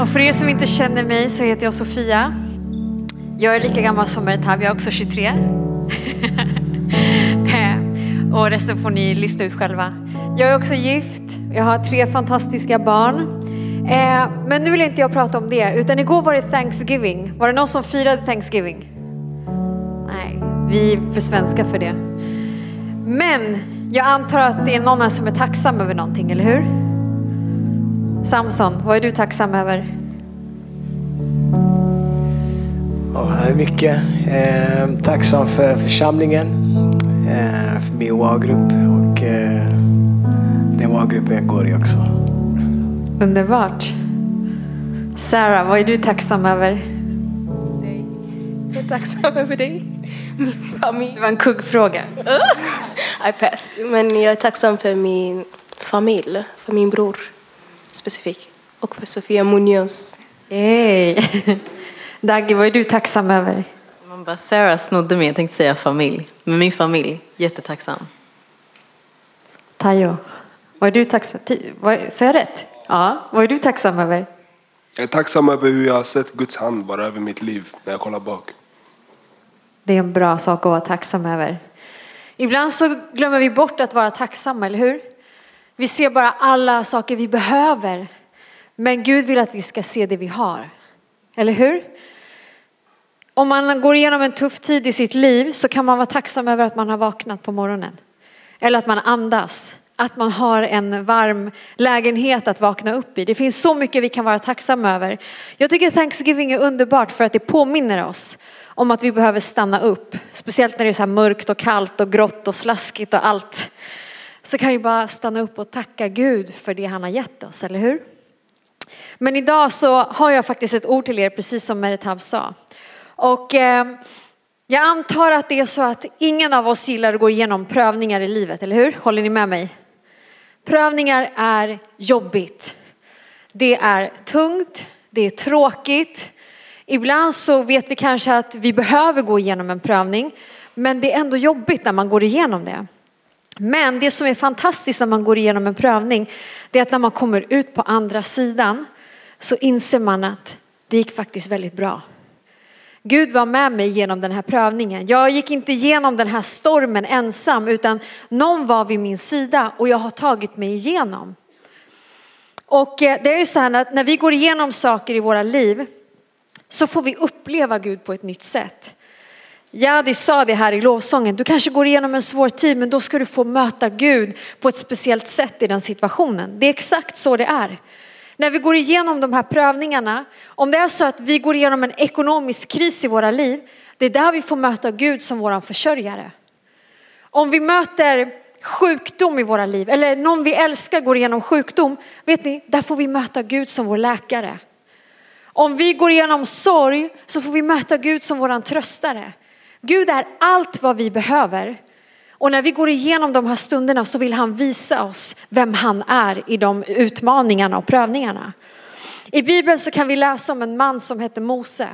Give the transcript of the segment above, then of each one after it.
Och för er som inte känner mig så heter jag Sofia. Jag är lika gammal som Meritab, jag är också 23. Eh, och resten får ni lista ut själva. Jag är också gift, jag har tre fantastiska barn. Eh, men nu vill inte jag prata om det, utan igår var det Thanksgiving. Var det någon som firade Thanksgiving? Nej, vi är för svenska för det. Men jag antar att det är någon här som är tacksam över någonting, eller hur? Samson, vad är du tacksam över? Det är mycket. Eh, tacksam för församlingen, eh, för min WA-grupp och eh, den WA-gruppen jag går i också. Underbart. Sarah, vad är du tacksam över? dig. Jag är tacksam över dig. Min familj. Det var en kuggfråga. I passed. Men jag är tacksam för min familj, för min bror specifikt. Och för Sofia Munoz. Hey. Dagge, vad är du tacksam över? Man bara, Sarah snodde mig, jag tänkte säga familj. Men min familj, jättetacksam. Tayo, vad är du tacksam vad, Så jag rätt? Ja, vad är du tacksam över? Jag är tacksam över hur jag har sett Guds hand vara över mitt liv när jag kollar bak. Det är en bra sak att vara tacksam över. Ibland så glömmer vi bort att vara tacksamma, eller hur? Vi ser bara alla saker vi behöver. Men Gud vill att vi ska se det vi har. Eller hur? Om man går igenom en tuff tid i sitt liv så kan man vara tacksam över att man har vaknat på morgonen. Eller att man andas. Att man har en varm lägenhet att vakna upp i. Det finns så mycket vi kan vara tacksamma över. Jag tycker Thanksgiving är underbart för att det påminner oss om att vi behöver stanna upp. Speciellt när det är så här mörkt och kallt och grått och slaskigt och allt. Så kan vi bara stanna upp och tacka Gud för det han har gett oss, eller hur? Men idag så har jag faktiskt ett ord till er, precis som Meritab sa. Och eh, jag antar att det är så att ingen av oss gillar att gå igenom prövningar i livet, eller hur? Håller ni med mig? Prövningar är jobbigt. Det är tungt, det är tråkigt. Ibland så vet vi kanske att vi behöver gå igenom en prövning, men det är ändå jobbigt när man går igenom det. Men det som är fantastiskt när man går igenom en prövning, det är att när man kommer ut på andra sidan så inser man att det gick faktiskt väldigt bra. Gud var med mig genom den här prövningen. Jag gick inte igenom den här stormen ensam utan någon var vid min sida och jag har tagit mig igenom. Och eh, det är ju så här att när vi går igenom saker i våra liv så får vi uppleva Gud på ett nytt sätt. Jadi sa det här i lovsången, du kanske går igenom en svår tid men då ska du få möta Gud på ett speciellt sätt i den situationen. Det är exakt så det är. När vi går igenom de här prövningarna, om det är så att vi går igenom en ekonomisk kris i våra liv, det är där vi får möta Gud som våran försörjare. Om vi möter sjukdom i våra liv eller någon vi älskar går igenom sjukdom, vet ni, där får vi möta Gud som vår läkare. Om vi går igenom sorg så får vi möta Gud som våran tröstare. Gud är allt vad vi behöver. Och när vi går igenom de här stunderna så vill han visa oss vem han är i de utmaningarna och prövningarna. I Bibeln så kan vi läsa om en man som hette Mose.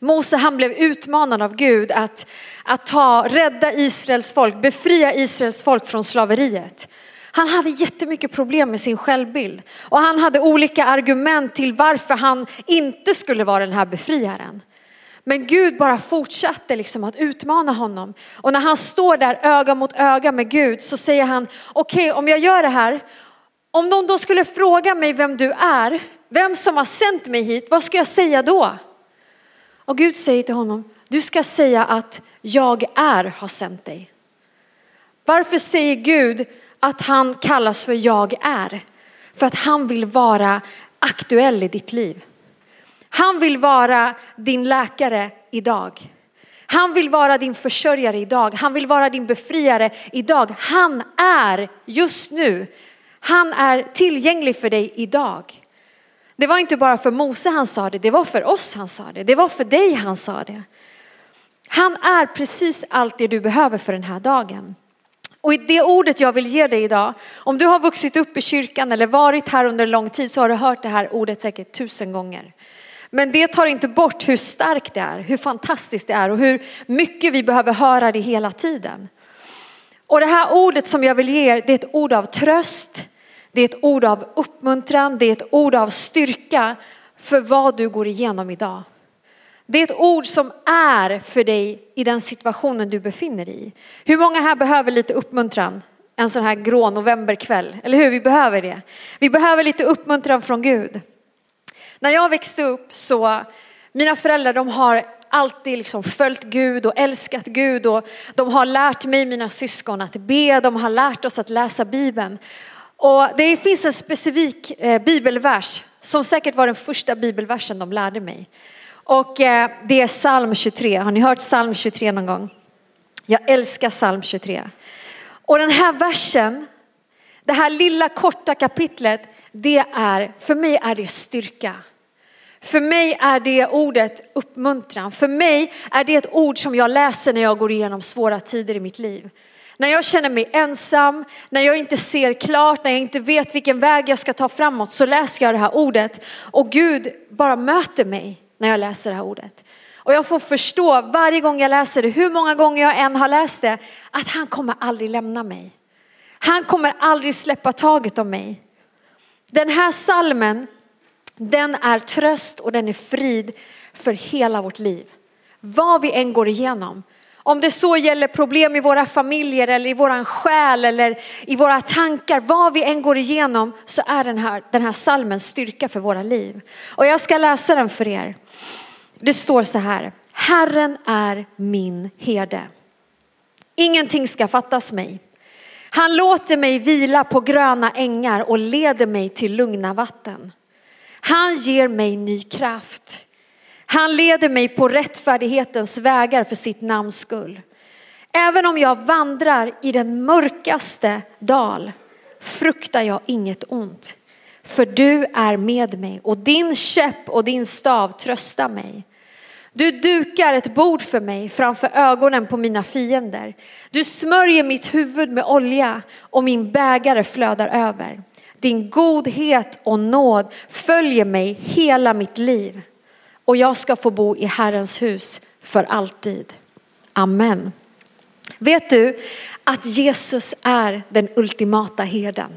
Mose han blev utmanad av Gud att, att ta, rädda Israels folk, befria Israels folk från slaveriet. Han hade jättemycket problem med sin självbild och han hade olika argument till varför han inte skulle vara den här befriaren. Men Gud bara fortsatte liksom att utmana honom. Och när han står där öga mot öga med Gud så säger han, okej okay, om jag gör det här, om de då skulle fråga mig vem du är, vem som har sänt mig hit, vad ska jag säga då? Och Gud säger till honom, du ska säga att jag är har sänt dig. Varför säger Gud att han kallas för jag är? För att han vill vara aktuell i ditt liv. Han vill vara din läkare idag. Han vill vara din försörjare idag. Han vill vara din befriare idag. Han är just nu. Han är tillgänglig för dig idag. Det var inte bara för Mose han sa det, det var för oss han sa det. Det var för dig han sa det. Han är precis allt det du behöver för den här dagen. Och i det ordet jag vill ge dig idag, om du har vuxit upp i kyrkan eller varit här under lång tid så har du hört det här ordet säkert tusen gånger. Men det tar inte bort hur starkt det är, hur fantastiskt det är och hur mycket vi behöver höra det hela tiden. Och det här ordet som jag vill ge er, det är ett ord av tröst, det är ett ord av uppmuntran, det är ett ord av styrka för vad du går igenom idag. Det är ett ord som är för dig i den situationen du befinner dig i. Hur många här behöver lite uppmuntran en sån här grå novemberkväll? Eller hur? Vi behöver det. Vi behöver lite uppmuntran från Gud. När jag växte upp så, mina föräldrar de har alltid liksom följt Gud och älskat Gud och de har lärt mig, mina syskon att be, de har lärt oss att läsa Bibeln. Och det finns en specifik eh, bibelvers som säkert var den första bibelversen de lärde mig. Och eh, det är psalm 23. Har ni hört psalm 23 någon gång? Jag älskar psalm 23. Och den här versen, det här lilla korta kapitlet, det är, för mig är det styrka. För mig är det ordet uppmuntran. För mig är det ett ord som jag läser när jag går igenom svåra tider i mitt liv. När jag känner mig ensam, när jag inte ser klart, när jag inte vet vilken väg jag ska ta framåt så läser jag det här ordet och Gud bara möter mig när jag läser det här ordet. Och jag får förstå varje gång jag läser det, hur många gånger jag än har läst det, att han kommer aldrig lämna mig. Han kommer aldrig släppa taget om mig. Den här salmen, den är tröst och den är frid för hela vårt liv. Vad vi än går igenom. Om det så gäller problem i våra familjer eller i våran själ eller i våra tankar, vad vi än går igenom så är den här, den här salmen styrka för våra liv. Och jag ska läsa den för er. Det står så här, Herren är min herde. Ingenting ska fattas mig. Han låter mig vila på gröna ängar och leder mig till lugna vatten. Han ger mig ny kraft. Han leder mig på rättfärdighetens vägar för sitt namns skull. Även om jag vandrar i den mörkaste dal fruktar jag inget ont. För du är med mig och din käpp och din stav tröstar mig. Du dukar ett bord för mig framför ögonen på mina fiender. Du smörjer mitt huvud med olja och min bägare flödar över. Din godhet och nåd följer mig hela mitt liv och jag ska få bo i Herrens hus för alltid. Amen. Vet du att Jesus är den ultimata herden?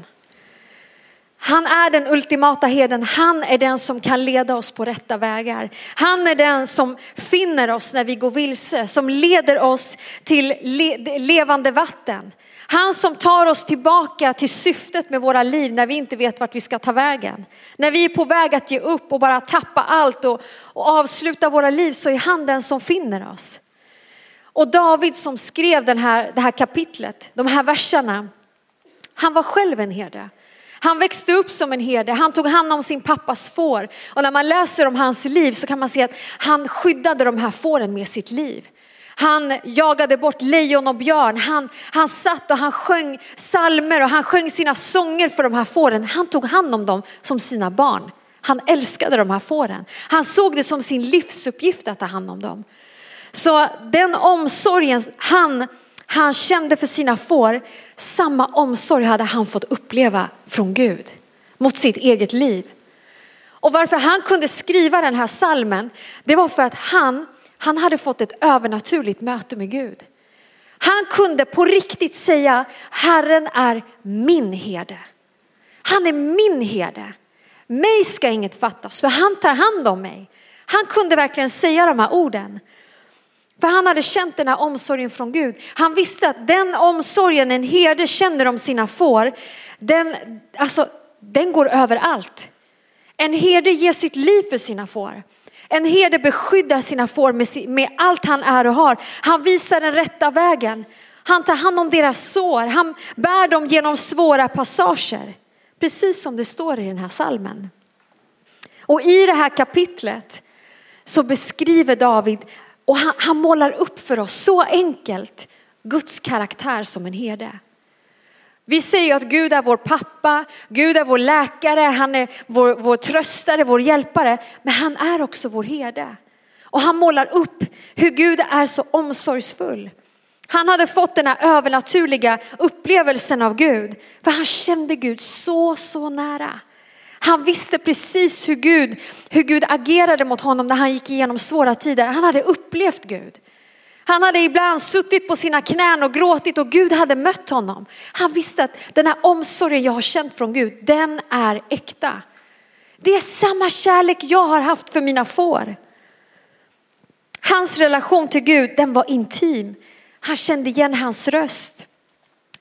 Han är den ultimata herden. Han är den som kan leda oss på rätta vägar. Han är den som finner oss när vi går vilse, som leder oss till levande vatten. Han som tar oss tillbaka till syftet med våra liv när vi inte vet vart vi ska ta vägen. När vi är på väg att ge upp och bara tappa allt och, och avsluta våra liv så är han den som finner oss. Och David som skrev den här, det här kapitlet, de här verserna, han var själv en herde. Han växte upp som en herde, han tog hand om sin pappas får. Och när man läser om hans liv så kan man se att han skyddade de här fåren med sitt liv. Han jagade bort lejon och björn. Han, han satt och han sjöng salmer och han sjöng sina sånger för de här fåren. Han tog hand om dem som sina barn. Han älskade de här fåren. Han såg det som sin livsuppgift att ta hand om dem. Så den omsorgen han, han kände för sina får, samma omsorg hade han fått uppleva från Gud mot sitt eget liv. Och varför han kunde skriva den här salmen, det var för att han han hade fått ett övernaturligt möte med Gud. Han kunde på riktigt säga, Herren är min herde. Han är min herde. Mig ska inget fattas för han tar hand om mig. Han kunde verkligen säga de här orden. För han hade känt den här omsorgen från Gud. Han visste att den omsorgen en herde känner om sina får, den, alltså, den går över allt. En herde ger sitt liv för sina får. En herde beskyddar sina får med, med allt han är och har. Han visar den rätta vägen. Han tar hand om deras sår. Han bär dem genom svåra passager. Precis som det står i den här salmen. Och i det här kapitlet så beskriver David och han, han målar upp för oss så enkelt Guds karaktär som en herde. Vi säger att Gud är vår pappa, Gud är vår läkare, han är vår, vår tröstare, vår hjälpare. Men han är också vår herde. Och han målar upp hur Gud är så omsorgsfull. Han hade fått den här övernaturliga upplevelsen av Gud. För han kände Gud så, så nära. Han visste precis hur Gud, hur Gud agerade mot honom när han gick igenom svåra tider. Han hade upplevt Gud. Han hade ibland suttit på sina knän och gråtit och Gud hade mött honom. Han visste att den här omsorgen jag har känt från Gud, den är äkta. Det är samma kärlek jag har haft för mina får. Hans relation till Gud, den var intim. Han kände igen hans röst.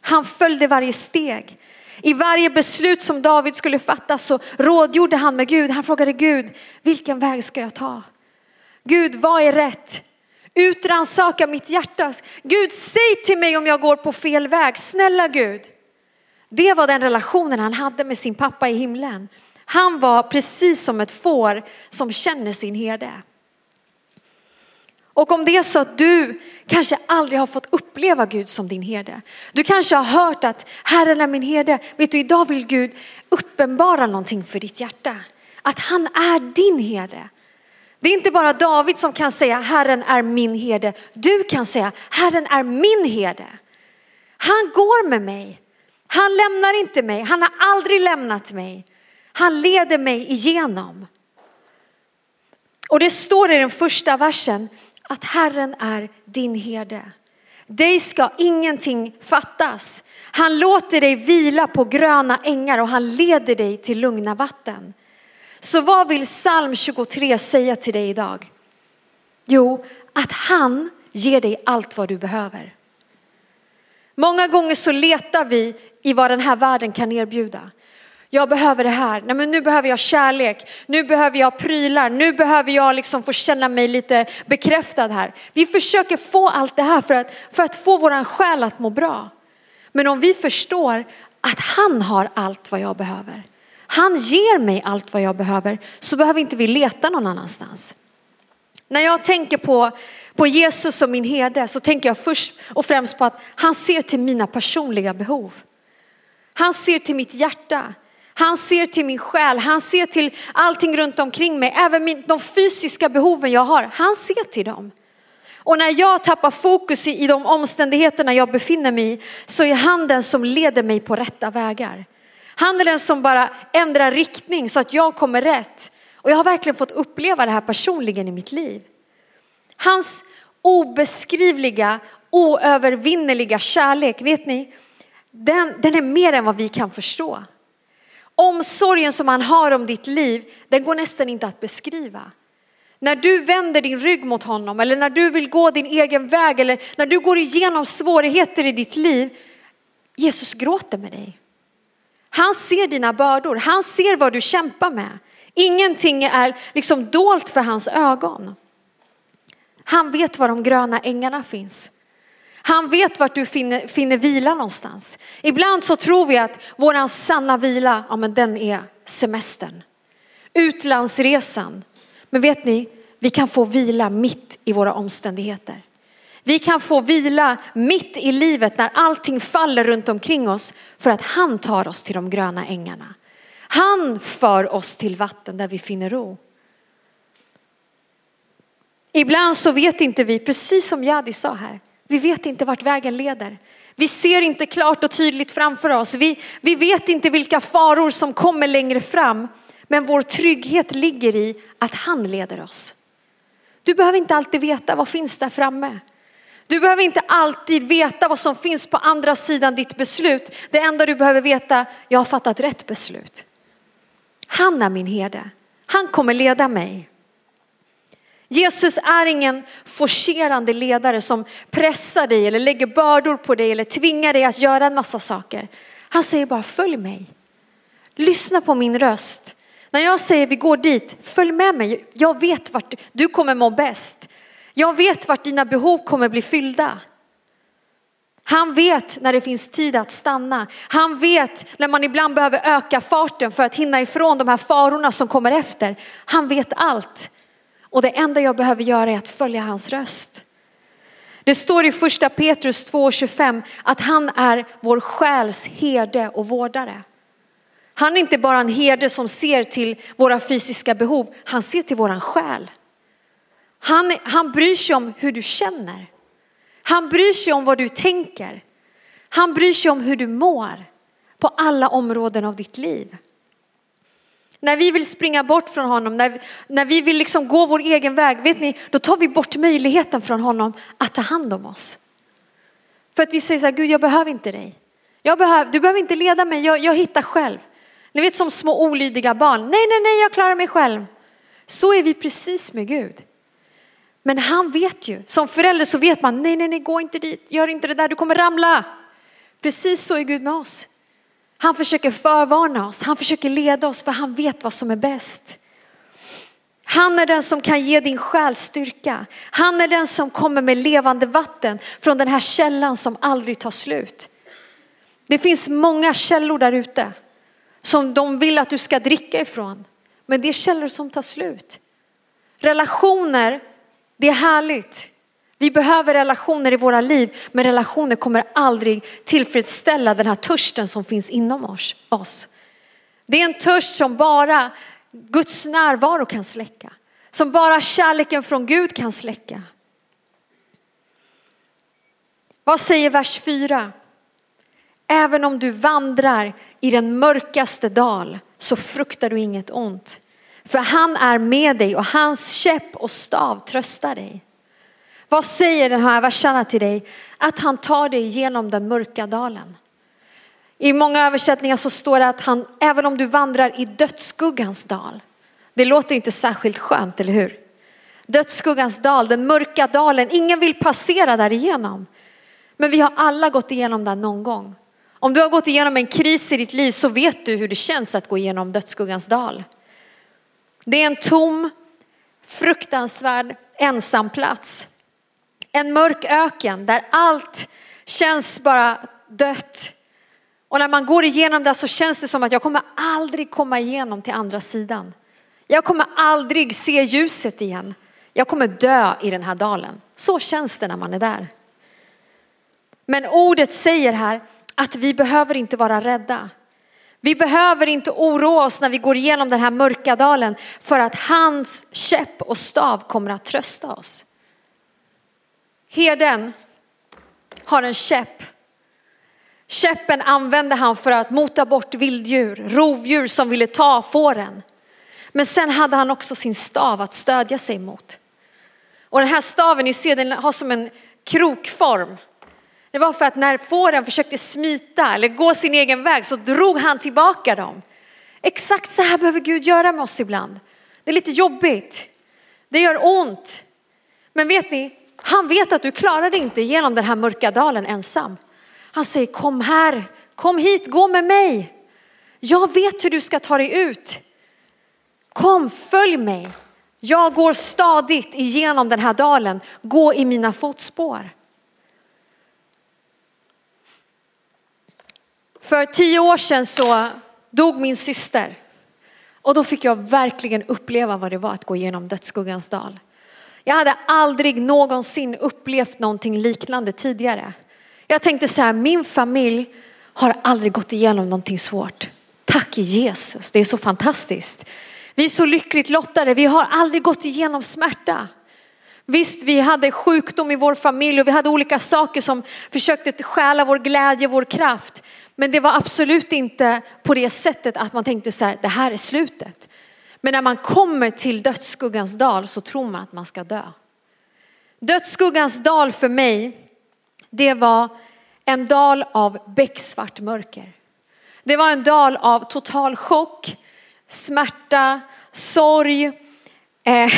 Han följde varje steg. I varje beslut som David skulle fatta så rådgjorde han med Gud. Han frågade Gud, vilken väg ska jag ta? Gud, vad är rätt? Utransaka mitt hjärta. Gud, säg till mig om jag går på fel väg. Snälla Gud. Det var den relationen han hade med sin pappa i himlen. Han var precis som ett får som känner sin herde. Och om det är så att du kanske aldrig har fått uppleva Gud som din herde. Du kanske har hört att Herren är min herde. Vet du, idag vill Gud uppenbara någonting för ditt hjärta. Att han är din herde. Det är inte bara David som kan säga Herren är min herde. Du kan säga Herren är min herde. Han går med mig. Han lämnar inte mig. Han har aldrig lämnat mig. Han leder mig igenom. Och det står i den första versen att Herren är din herde. Dig ska ingenting fattas. Han låter dig vila på gröna ängar och han leder dig till lugna vatten. Så vad vill psalm 23 säga till dig idag? Jo, att han ger dig allt vad du behöver. Många gånger så letar vi i vad den här världen kan erbjuda. Jag behöver det här. Nej, men nu behöver jag kärlek. Nu behöver jag prylar. Nu behöver jag liksom få känna mig lite bekräftad här. Vi försöker få allt det här för att, för att få våran själ att må bra. Men om vi förstår att han har allt vad jag behöver. Han ger mig allt vad jag behöver så behöver inte vi leta någon annanstans. När jag tänker på, på Jesus som min herde så tänker jag först och främst på att han ser till mina personliga behov. Han ser till mitt hjärta. Han ser till min själ, han ser till allting runt omkring mig, även min, de fysiska behoven jag har. Han ser till dem. Och när jag tappar fokus i, i de omständigheterna jag befinner mig i så är han den som leder mig på rätta vägar. Han är den som bara ändrar riktning så att jag kommer rätt. Och jag har verkligen fått uppleva det här personligen i mitt liv. Hans obeskrivliga, oövervinneliga kärlek, vet ni, den, den är mer än vad vi kan förstå. Omsorgen som han har om ditt liv, den går nästan inte att beskriva. När du vänder din rygg mot honom eller när du vill gå din egen väg eller när du går igenom svårigheter i ditt liv, Jesus gråter med dig. Han ser dina bördor, han ser vad du kämpar med. Ingenting är liksom dolt för hans ögon. Han vet var de gröna ängarna finns. Han vet vart du finner, finner vila någonstans. Ibland så tror vi att våran sanna vila, ja men den är semestern. Utlandsresan. Men vet ni, vi kan få vila mitt i våra omständigheter. Vi kan få vila mitt i livet när allting faller runt omkring oss för att han tar oss till de gröna ängarna. Han för oss till vatten där vi finner ro. Ibland så vet inte vi, precis som Jadi sa här, vi vet inte vart vägen leder. Vi ser inte klart och tydligt framför oss. Vi, vi vet inte vilka faror som kommer längre fram. Men vår trygghet ligger i att han leder oss. Du behöver inte alltid veta vad finns där framme. Du behöver inte alltid veta vad som finns på andra sidan ditt beslut. Det enda du behöver veta, jag har fattat rätt beslut. Han är min herde. Han kommer leda mig. Jesus är ingen forcerande ledare som pressar dig eller lägger bördor på dig eller tvingar dig att göra en massa saker. Han säger bara följ mig. Lyssna på min röst. När jag säger vi går dit, följ med mig. Jag vet vart du kommer må bäst. Jag vet vart dina behov kommer bli fyllda. Han vet när det finns tid att stanna. Han vet när man ibland behöver öka farten för att hinna ifrån de här farorna som kommer efter. Han vet allt. Och det enda jag behöver göra är att följa hans röst. Det står i första Petrus 2.25 att han är vår själs herde och vårdare. Han är inte bara en herde som ser till våra fysiska behov, han ser till våran själ. Han, han bryr sig om hur du känner. Han bryr sig om vad du tänker. Han bryr sig om hur du mår på alla områden av ditt liv. När vi vill springa bort från honom, när, när vi vill liksom gå vår egen väg, vet ni, då tar vi bort möjligheten från honom att ta hand om oss. För att vi säger så här, Gud jag behöver inte dig. Jag behöver, du behöver inte leda mig, jag, jag hittar själv. Ni vet som små olydiga barn. Nej, nej, nej, jag klarar mig själv. Så är vi precis med Gud. Men han vet ju, som förälder så vet man, nej, nej, nej, gå inte dit, gör inte det där, du kommer ramla. Precis så är Gud med oss. Han försöker förvarna oss, han försöker leda oss för han vet vad som är bäst. Han är den som kan ge din själ styrka. Han är den som kommer med levande vatten från den här källan som aldrig tar slut. Det finns många källor där ute som de vill att du ska dricka ifrån. Men det är källor som tar slut. Relationer, det är härligt. Vi behöver relationer i våra liv, men relationer kommer aldrig tillfredsställa den här törsten som finns inom oss. Det är en törst som bara Guds närvaro kan släcka. Som bara kärleken från Gud kan släcka. Vad säger vers 4? Även om du vandrar i den mörkaste dal så fruktar du inget ont. För han är med dig och hans käpp och stav tröstar dig. Vad säger den här verserna till dig? Att han tar dig genom den mörka dalen. I många översättningar så står det att han, även om du vandrar i dödsskuggans dal. Det låter inte särskilt skönt, eller hur? Dödsskuggans dal, den mörka dalen, ingen vill passera där igenom. Men vi har alla gått igenom den någon gång. Om du har gått igenom en kris i ditt liv så vet du hur det känns att gå igenom dödsskuggans dal. Det är en tom, fruktansvärd ensam plats. En mörk öken där allt känns bara dött. Och när man går igenom det så känns det som att jag kommer aldrig komma igenom till andra sidan. Jag kommer aldrig se ljuset igen. Jag kommer dö i den här dalen. Så känns det när man är där. Men ordet säger här att vi behöver inte vara rädda. Vi behöver inte oroa oss när vi går igenom den här mörka dalen för att hans käpp och stav kommer att trösta oss. Herden har en käpp. Käppen använde han för att mota bort vilddjur, rovdjur som ville ta fåren. Men sen hade han också sin stav att stödja sig mot. Och den här staven, ni ser den har som en krokform. Det var för att när fåren försökte smita eller gå sin egen väg så drog han tillbaka dem. Exakt så här behöver Gud göra med oss ibland. Det är lite jobbigt. Det gör ont. Men vet ni, han vet att du klarar dig inte genom den här mörka dalen ensam. Han säger kom här, kom hit, gå med mig. Jag vet hur du ska ta dig ut. Kom, följ mig. Jag går stadigt igenom den här dalen. Gå i mina fotspår. För tio år sedan så dog min syster. Och då fick jag verkligen uppleva vad det var att gå igenom dödsskuggans dal. Jag hade aldrig någonsin upplevt någonting liknande tidigare. Jag tänkte så här, min familj har aldrig gått igenom någonting svårt. Tack Jesus, det är så fantastiskt. Vi är så lyckligt lottade, vi har aldrig gått igenom smärta. Visst, vi hade sjukdom i vår familj och vi hade olika saker som försökte stjäla vår glädje, vår kraft. Men det var absolut inte på det sättet att man tänkte så här, det här är slutet. Men när man kommer till dödsskuggans dal så tror man att man ska dö. Dödsskuggans dal för mig, det var en dal av becksvart mörker. Det var en dal av total chock, smärta, sorg. Eh,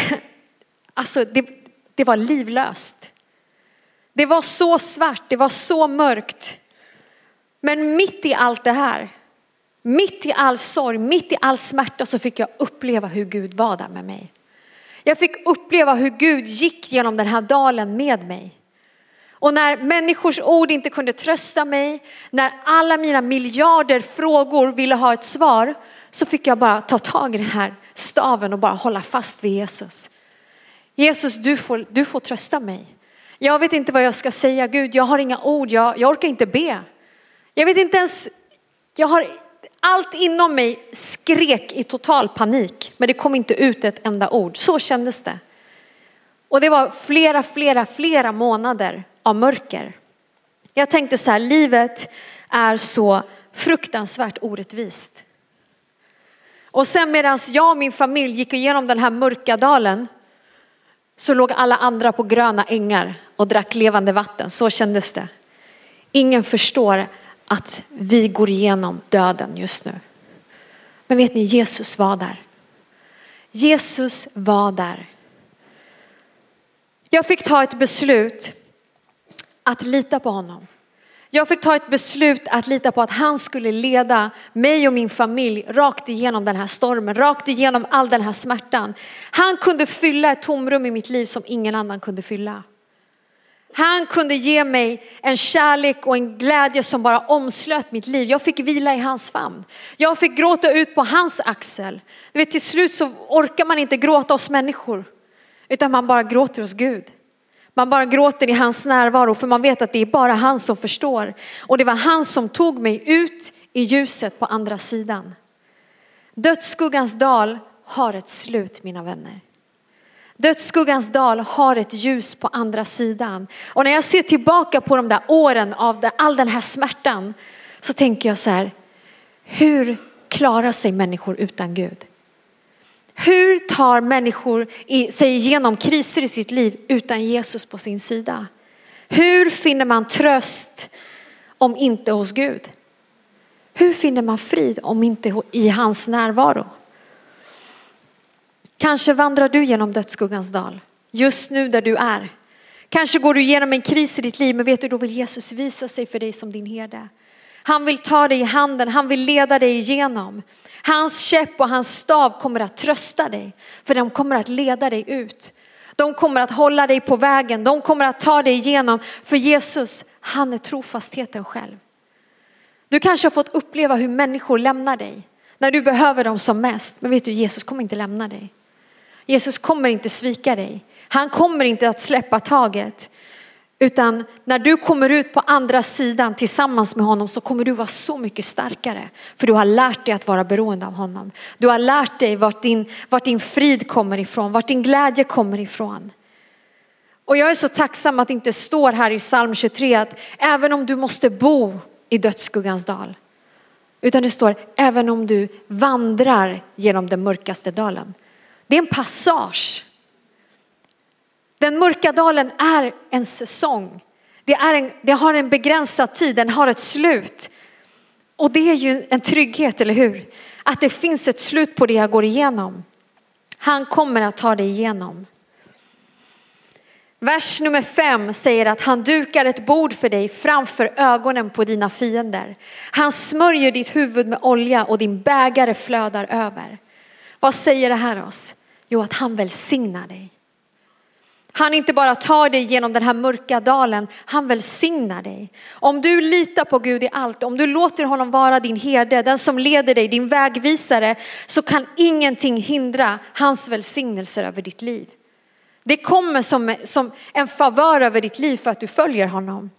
alltså det, det var livlöst. Det var så svart, det var så mörkt. Men mitt i allt det här, mitt i all sorg, mitt i all smärta så fick jag uppleva hur Gud var där med mig. Jag fick uppleva hur Gud gick genom den här dalen med mig. Och när människors ord inte kunde trösta mig, när alla mina miljarder frågor ville ha ett svar, så fick jag bara ta tag i den här staven och bara hålla fast vid Jesus. Jesus, du får, du får trösta mig. Jag vet inte vad jag ska säga, Gud, jag har inga ord, jag, jag orkar inte be. Jag vet inte ens, jag har, allt inom mig skrek i total panik, men det kom inte ut ett enda ord. Så kändes det. Och det var flera, flera, flera månader av mörker. Jag tänkte så här, livet är så fruktansvärt orättvist. Och sen medan jag och min familj gick igenom den här mörka dalen så låg alla andra på gröna ängar och drack levande vatten. Så kändes det. Ingen förstår att vi går igenom döden just nu. Men vet ni, Jesus var där. Jesus var där. Jag fick ta ett beslut att lita på honom. Jag fick ta ett beslut att lita på att han skulle leda mig och min familj rakt igenom den här stormen, rakt igenom all den här smärtan. Han kunde fylla ett tomrum i mitt liv som ingen annan kunde fylla. Han kunde ge mig en kärlek och en glädje som bara omslöt mitt liv. Jag fick vila i hans famn. Jag fick gråta ut på hans axel. Du vet, till slut så orkar man inte gråta hos människor, utan man bara gråter hos Gud. Man bara gråter i hans närvaro för man vet att det är bara han som förstår. Och det var han som tog mig ut i ljuset på andra sidan. Dödsskuggans dal har ett slut mina vänner. Dödsskuggans dal har ett ljus på andra sidan. Och när jag ser tillbaka på de där åren av all den här smärtan så tänker jag så här, hur klarar sig människor utan Gud? Hur tar människor sig igenom kriser i sitt liv utan Jesus på sin sida? Hur finner man tröst om inte hos Gud? Hur finner man frid om inte i hans närvaro? Kanske vandrar du genom dödsskuggans dal just nu där du är. Kanske går du igenom en kris i ditt liv men vet du då vill Jesus visa sig för dig som din herde. Han vill ta dig i handen, han vill leda dig igenom. Hans käpp och hans stav kommer att trösta dig för de kommer att leda dig ut. De kommer att hålla dig på vägen, de kommer att ta dig igenom för Jesus, han är trofastheten själv. Du kanske har fått uppleva hur människor lämnar dig när du behöver dem som mest. Men vet du, Jesus kommer inte lämna dig. Jesus kommer inte svika dig. Han kommer inte att släppa taget. Utan när du kommer ut på andra sidan tillsammans med honom så kommer du vara så mycket starkare. För du har lärt dig att vara beroende av honom. Du har lärt dig vart din, vart din frid kommer ifrån, vart din glädje kommer ifrån. Och jag är så tacksam att det inte står här i psalm 23 att även om du måste bo i dödsskuggans dal. Utan det står även om du vandrar genom den mörkaste dalen. Det är en passage. Den mörka dalen är en säsong. Det, är en, det har en begränsad tid, den har ett slut. Och det är ju en trygghet, eller hur? Att det finns ett slut på det jag går igenom. Han kommer att ta dig igenom. Vers nummer fem säger att han dukar ett bord för dig framför ögonen på dina fiender. Han smörjer ditt huvud med olja och din bägare flödar över. Vad säger det här oss? Jo, att han välsignar dig. Han inte bara tar dig genom den här mörka dalen, han välsignar dig. Om du litar på Gud i allt, om du låter honom vara din herde, den som leder dig, din vägvisare, så kan ingenting hindra hans välsignelser över ditt liv. Det kommer som, som en favör över ditt liv för att du följer honom.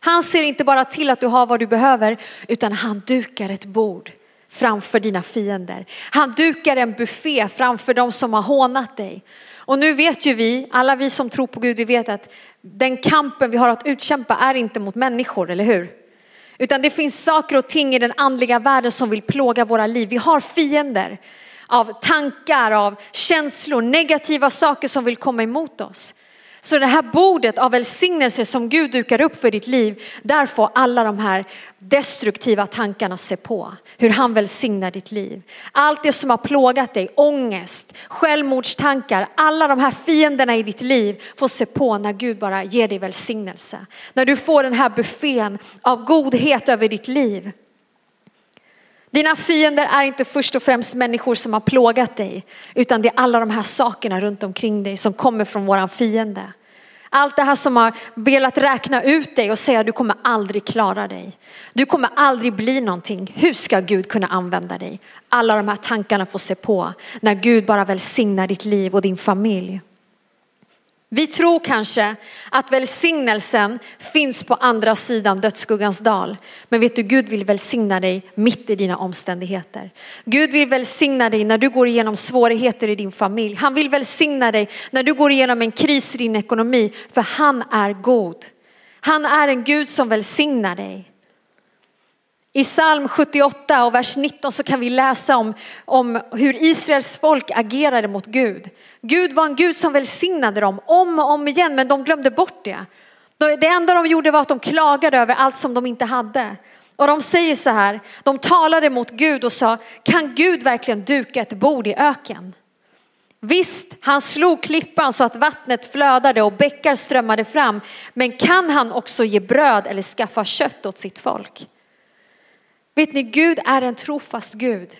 Han ser inte bara till att du har vad du behöver, utan han dukar ett bord framför dina fiender. Han dukar en buffé framför de som har hånat dig. Och nu vet ju vi, alla vi som tror på Gud, vi vet att den kampen vi har att utkämpa är inte mot människor, eller hur? Utan det finns saker och ting i den andliga världen som vill plåga våra liv. Vi har fiender av tankar, av känslor, negativa saker som vill komma emot oss. Så det här bordet av välsignelse som Gud dukar upp för ditt liv, där får alla de här destruktiva tankarna se på. Hur han välsignar ditt liv. Allt det som har plågat dig, ångest, självmordstankar, alla de här fienderna i ditt liv får se på när Gud bara ger dig välsignelse. När du får den här buffén av godhet över ditt liv. Dina fiender är inte först och främst människor som har plågat dig, utan det är alla de här sakerna runt omkring dig som kommer från våran fiende. Allt det här som har velat räkna ut dig och säga du kommer aldrig klara dig. Du kommer aldrig bli någonting. Hur ska Gud kunna använda dig? Alla de här tankarna får se på när Gud bara välsignar ditt liv och din familj. Vi tror kanske att välsignelsen finns på andra sidan dödsskuggans dal. Men vet du, Gud vill välsigna dig mitt i dina omständigheter. Gud vill välsigna dig när du går igenom svårigheter i din familj. Han vill välsigna dig när du går igenom en kris i din ekonomi. För han är god. Han är en Gud som välsignar dig. I psalm 78 och vers 19 så kan vi läsa om, om hur Israels folk agerade mot Gud. Gud var en Gud som välsignade dem om och om igen men de glömde bort det. Det enda de gjorde var att de klagade över allt som de inte hade. Och de säger så här, de talade mot Gud och sa, kan Gud verkligen duka ett bord i öken? Visst, han slog klippan så att vattnet flödade och bäckar strömmade fram. Men kan han också ge bröd eller skaffa kött åt sitt folk? Vet ni, Gud är en trofast Gud.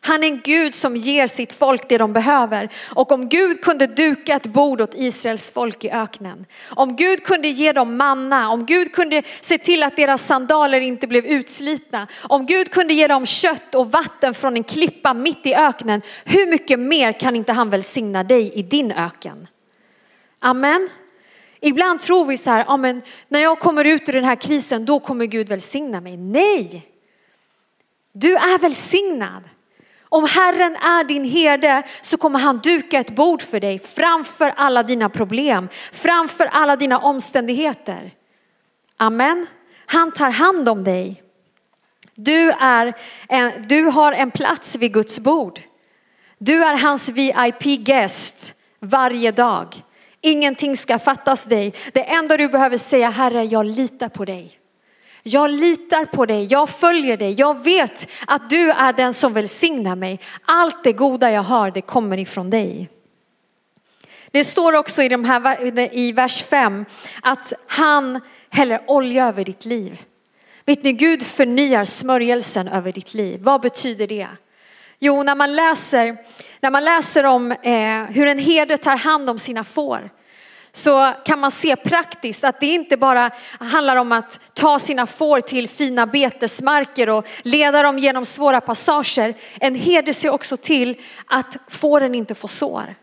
Han är en Gud som ger sitt folk det de behöver. Och om Gud kunde duka ett bord åt Israels folk i öknen, om Gud kunde ge dem manna, om Gud kunde se till att deras sandaler inte blev utslitna, om Gud kunde ge dem kött och vatten från en klippa mitt i öknen, hur mycket mer kan inte han välsigna dig i din öken? Amen. Ibland tror vi så här, amen, när jag kommer ut ur den här krisen, då kommer Gud välsigna mig. Nej, du är välsignad. Om Herren är din herde så kommer han duka ett bord för dig framför alla dina problem, framför alla dina omständigheter. Amen. Han tar hand om dig. Du, är en, du har en plats vid Guds bord. Du är hans VIP-gäst varje dag. Ingenting ska fattas dig. Det enda du behöver säga, Herre, jag litar på dig. Jag litar på dig, jag följer dig, jag vet att du är den som välsignar mig. Allt det goda jag har, det kommer ifrån dig. Det står också i, de här, i vers 5 att han häller olja över ditt liv. Vet ni, Gud förnyar smörjelsen över ditt liv. Vad betyder det? Jo, när man läser, när man läser om eh, hur en herde tar hand om sina får så kan man se praktiskt att det inte bara handlar om att ta sina får till fina betesmarker och leda dem genom svåra passager. En herde ser också till att fåren inte får sår.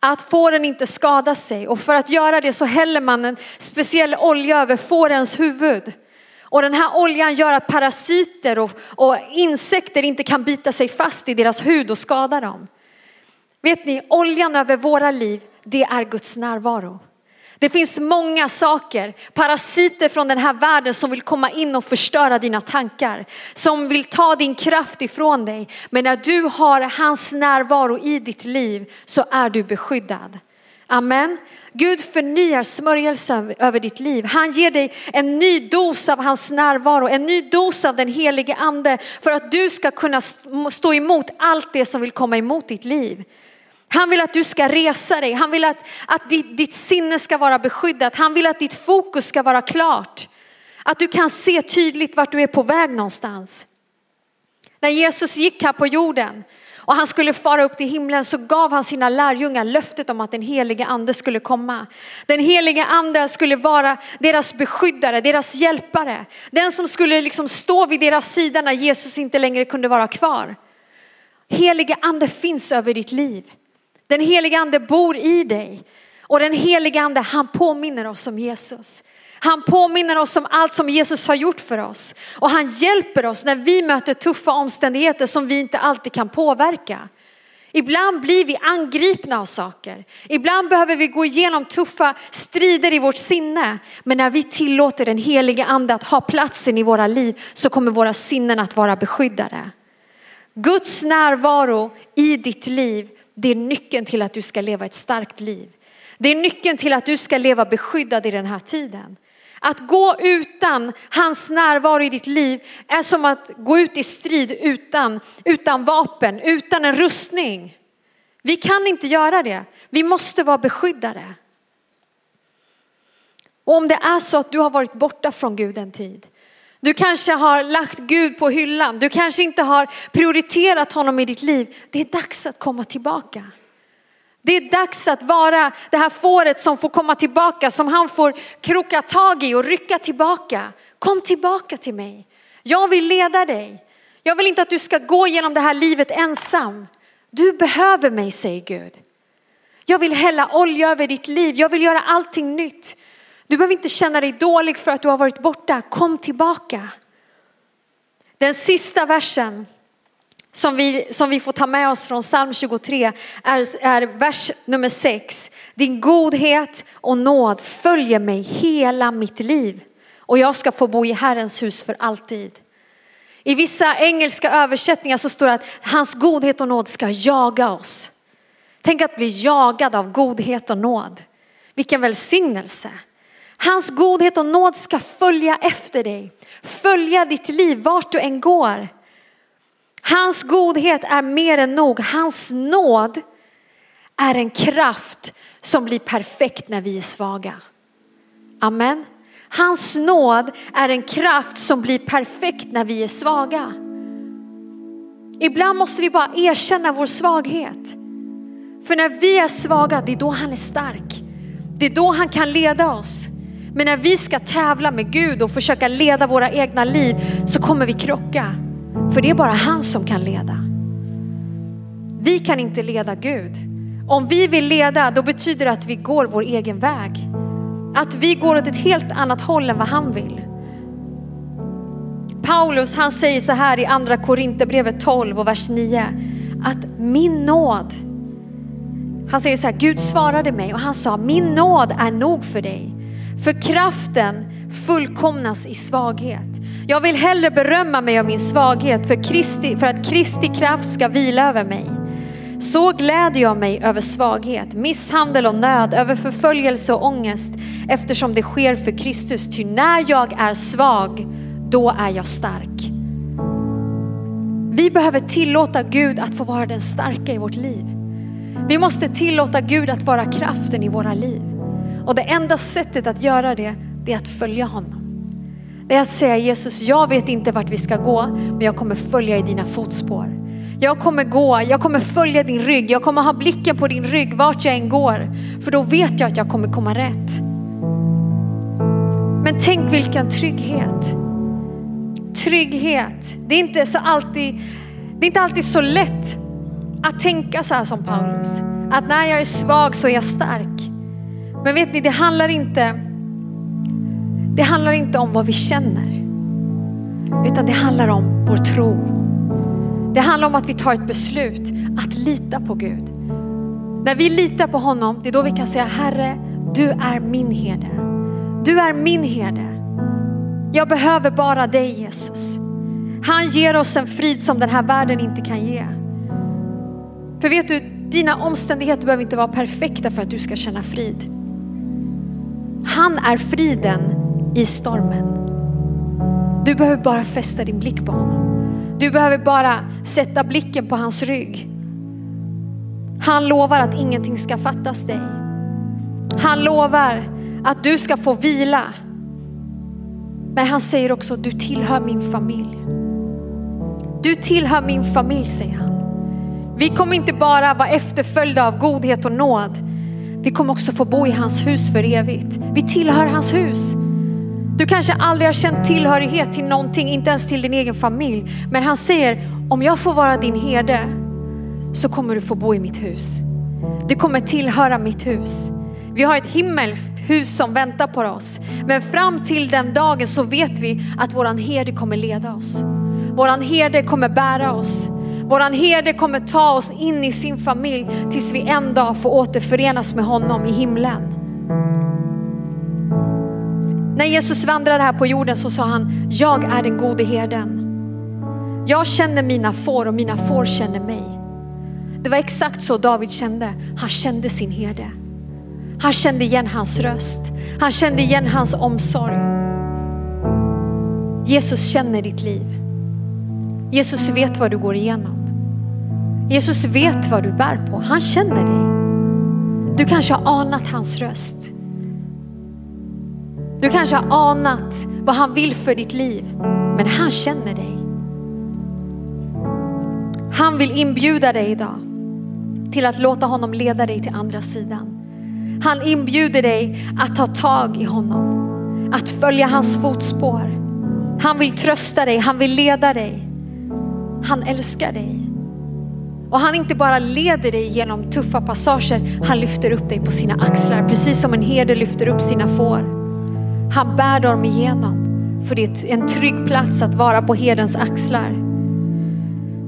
Att fåren inte skadar sig och för att göra det så häller man en speciell olja över fårens huvud. Och den här oljan gör att parasiter och, och insekter inte kan bita sig fast i deras hud och skada dem. Vet ni, oljan över våra liv det är Guds närvaro. Det finns många saker, parasiter från den här världen som vill komma in och förstöra dina tankar. Som vill ta din kraft ifrån dig. Men när du har hans närvaro i ditt liv så är du beskyddad. Amen. Gud förnyar smörjelsen över ditt liv. Han ger dig en ny dos av hans närvaro, en ny dos av den helige ande för att du ska kunna stå emot allt det som vill komma emot ditt liv. Han vill att du ska resa dig. Han vill att, att ditt, ditt sinne ska vara beskyddat. Han vill att ditt fokus ska vara klart. Att du kan se tydligt vart du är på väg någonstans. När Jesus gick här på jorden och han skulle fara upp till himlen så gav han sina lärjungar löftet om att den helige ande skulle komma. Den helige ande skulle vara deras beskyddare, deras hjälpare. Den som skulle liksom stå vid deras sida när Jesus inte längre kunde vara kvar. Helige ande finns över ditt liv. Den heliga ande bor i dig. Och den heliga ande han påminner oss om Jesus. Han påminner oss om allt som Jesus har gjort för oss. Och han hjälper oss när vi möter tuffa omständigheter som vi inte alltid kan påverka. Ibland blir vi angripna av saker. Ibland behöver vi gå igenom tuffa strider i vårt sinne. Men när vi tillåter den heliga ande att ha platsen i våra liv så kommer våra sinnen att vara beskyddade. Guds närvaro i ditt liv det är nyckeln till att du ska leva ett starkt liv. Det är nyckeln till att du ska leva beskyddad i den här tiden. Att gå utan hans närvaro i ditt liv är som att gå ut i strid utan, utan vapen, utan en rustning. Vi kan inte göra det. Vi måste vara beskyddade. Och om det är så att du har varit borta från Gud en tid, du kanske har lagt Gud på hyllan. Du kanske inte har prioriterat honom i ditt liv. Det är dags att komma tillbaka. Det är dags att vara det här fåret som får komma tillbaka, som han får kroka tag i och rycka tillbaka. Kom tillbaka till mig. Jag vill leda dig. Jag vill inte att du ska gå genom det här livet ensam. Du behöver mig, säger Gud. Jag vill hälla olja över ditt liv. Jag vill göra allting nytt. Du behöver inte känna dig dålig för att du har varit borta. Kom tillbaka. Den sista versen som vi, som vi får ta med oss från psalm 23 är, är vers nummer 6. Din godhet och nåd följer mig hela mitt liv och jag ska få bo i Herrens hus för alltid. I vissa engelska översättningar så står det att hans godhet och nåd ska jaga oss. Tänk att bli jagad av godhet och nåd. Vilken välsignelse. Hans godhet och nåd ska följa efter dig. Följa ditt liv vart du än går. Hans godhet är mer än nog. Hans nåd är en kraft som blir perfekt när vi är svaga. Amen. Hans nåd är en kraft som blir perfekt när vi är svaga. Ibland måste vi bara erkänna vår svaghet. För när vi är svaga, det är då han är stark. Det är då han kan leda oss. Men när vi ska tävla med Gud och försöka leda våra egna liv så kommer vi krocka. För det är bara han som kan leda. Vi kan inte leda Gud. Om vi vill leda då betyder det att vi går vår egen väg. Att vi går åt ett helt annat håll än vad han vill. Paulus han säger så här i andra Korinthierbrevet 12 och vers 9 att min nåd, han säger så här, Gud svarade mig och han sa min nåd är nog för dig. För kraften fullkomnas i svaghet. Jag vill hellre berömma mig av min svaghet för, Kristi, för att Kristi kraft ska vila över mig. Så gläder jag mig över svaghet, misshandel och nöd, över förföljelse och ångest eftersom det sker för Kristus. Ty när jag är svag, då är jag stark. Vi behöver tillåta Gud att få vara den starka i vårt liv. Vi måste tillåta Gud att vara kraften i våra liv. Och det enda sättet att göra det, det är att följa honom. Det är att säga Jesus, jag vet inte vart vi ska gå, men jag kommer följa i dina fotspår. Jag kommer gå, jag kommer följa din rygg, jag kommer ha blicken på din rygg vart jag än går. För då vet jag att jag kommer komma rätt. Men tänk vilken trygghet. Trygghet, det är inte, så alltid, det är inte alltid så lätt att tänka så här som Paulus. Att när jag är svag så är jag stark. Men vet ni, det handlar inte, det handlar inte om vad vi känner. Utan det handlar om vår tro. Det handlar om att vi tar ett beslut att lita på Gud. När vi litar på honom, det är då vi kan säga Herre, du är min herde. Du är min herde. Jag behöver bara dig Jesus. Han ger oss en frid som den här världen inte kan ge. För vet du, dina omständigheter behöver inte vara perfekta för att du ska känna frid. Han är friden i stormen. Du behöver bara fästa din blick på honom. Du behöver bara sätta blicken på hans rygg. Han lovar att ingenting ska fattas dig. Han lovar att du ska få vila. Men han säger också, du tillhör min familj. Du tillhör min familj säger han. Vi kommer inte bara vara efterföljda av godhet och nåd. Vi kommer också få bo i hans hus för evigt. Vi tillhör hans hus. Du kanske aldrig har känt tillhörighet till någonting, inte ens till din egen familj. Men han säger, om jag får vara din herde så kommer du få bo i mitt hus. Du kommer tillhöra mitt hus. Vi har ett himmelskt hus som väntar på oss. Men fram till den dagen så vet vi att våran herde kommer leda oss. Våran herde kommer bära oss. Våran herde kommer ta oss in i sin familj tills vi en dag får återförenas med honom i himlen. När Jesus vandrade här på jorden så sa han, jag är den gode herden. Jag känner mina får och mina får känner mig. Det var exakt så David kände. Han kände sin herde. Han kände igen hans röst. Han kände igen hans omsorg. Jesus känner ditt liv. Jesus vet vad du går igenom. Jesus vet vad du bär på. Han känner dig. Du kanske har anat hans röst. Du kanske har anat vad han vill för ditt liv, men han känner dig. Han vill inbjuda dig idag till att låta honom leda dig till andra sidan. Han inbjuder dig att ta tag i honom, att följa hans fotspår. Han vill trösta dig, han vill leda dig. Han älskar dig. Och han inte bara leder dig genom tuffa passager, han lyfter upp dig på sina axlar, precis som en herde lyfter upp sina får. Han bär dem igenom. För det är en trygg plats att vara på herdens axlar.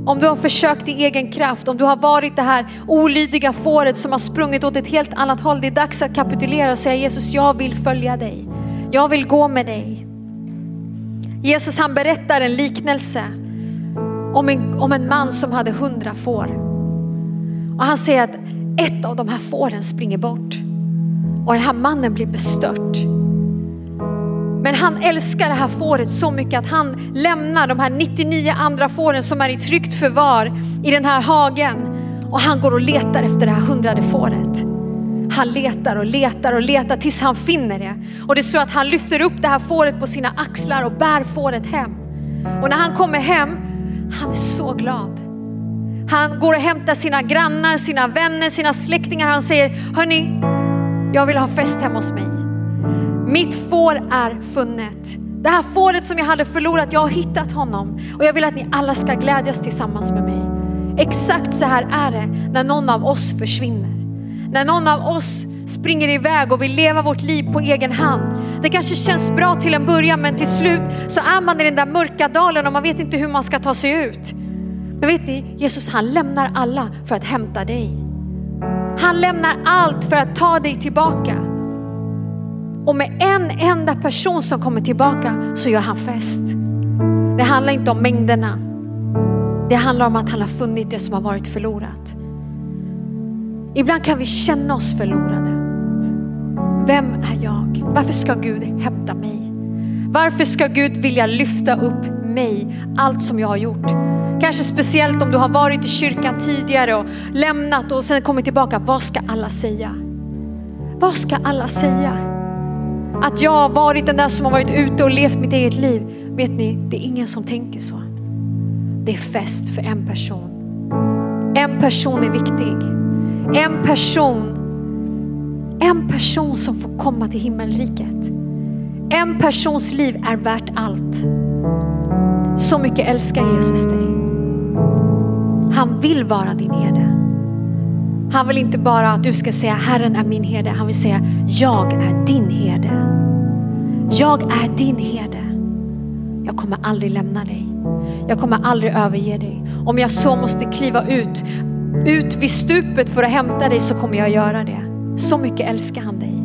Om du har försökt i egen kraft, om du har varit det här olydiga fåret som har sprungit åt ett helt annat håll. Det är dags att kapitulera och säga Jesus, jag vill följa dig. Jag vill gå med dig. Jesus han berättar en liknelse om en, om en man som hade hundra får. Och han säger att ett av de här fåren springer bort. Och den här mannen blir bestört. Men han älskar det här fåret så mycket att han lämnar de här 99 andra fåren som är i tryggt förvar i den här hagen. Och han går och letar efter det här hundrade fåret. Han letar och letar och letar tills han finner det. Och det är så att han lyfter upp det här fåret på sina axlar och bär fåret hem. Och när han kommer hem, han är så glad. Han går och hämtar sina grannar, sina vänner, sina släktingar. Han säger, hörni, jag vill ha fest hemma hos mig. Mitt får är funnet. Det här fåret som jag hade förlorat, jag har hittat honom. Och jag vill att ni alla ska glädjas tillsammans med mig. Exakt så här är det när någon av oss försvinner. När någon av oss springer iväg och vill leva vårt liv på egen hand. Det kanske känns bra till en början men till slut så är man i den där mörka dalen och man vet inte hur man ska ta sig ut. Men vet ni, Jesus han lämnar alla för att hämta dig. Han lämnar allt för att ta dig tillbaka. Och med en enda person som kommer tillbaka så gör han fest. Det handlar inte om mängderna. Det handlar om att han har funnit det som har varit förlorat. Ibland kan vi känna oss förlorade. Vem är jag? Varför ska Gud hämta mig? Varför ska Gud vilja lyfta upp mig, allt som jag har gjort? Kanske speciellt om du har varit i kyrkan tidigare och lämnat och sen kommit tillbaka. Vad ska alla säga? Vad ska alla säga? Att jag har varit den där som har varit ute och levt mitt eget liv. Vet ni, det är ingen som tänker så. Det är fest för en person. En person är viktig. En person, en person som får komma till himmelriket. En persons liv är värt allt. Så mycket älskar Jesus dig. Han vill vara din herde. Han vill inte bara att du ska säga Herren är min herde. Han vill säga jag är din herde. Jag är din herde. Jag kommer aldrig lämna dig. Jag kommer aldrig överge dig. Om jag så måste kliva ut, ut vid stupet för att hämta dig så kommer jag göra det. Så mycket älskar han dig.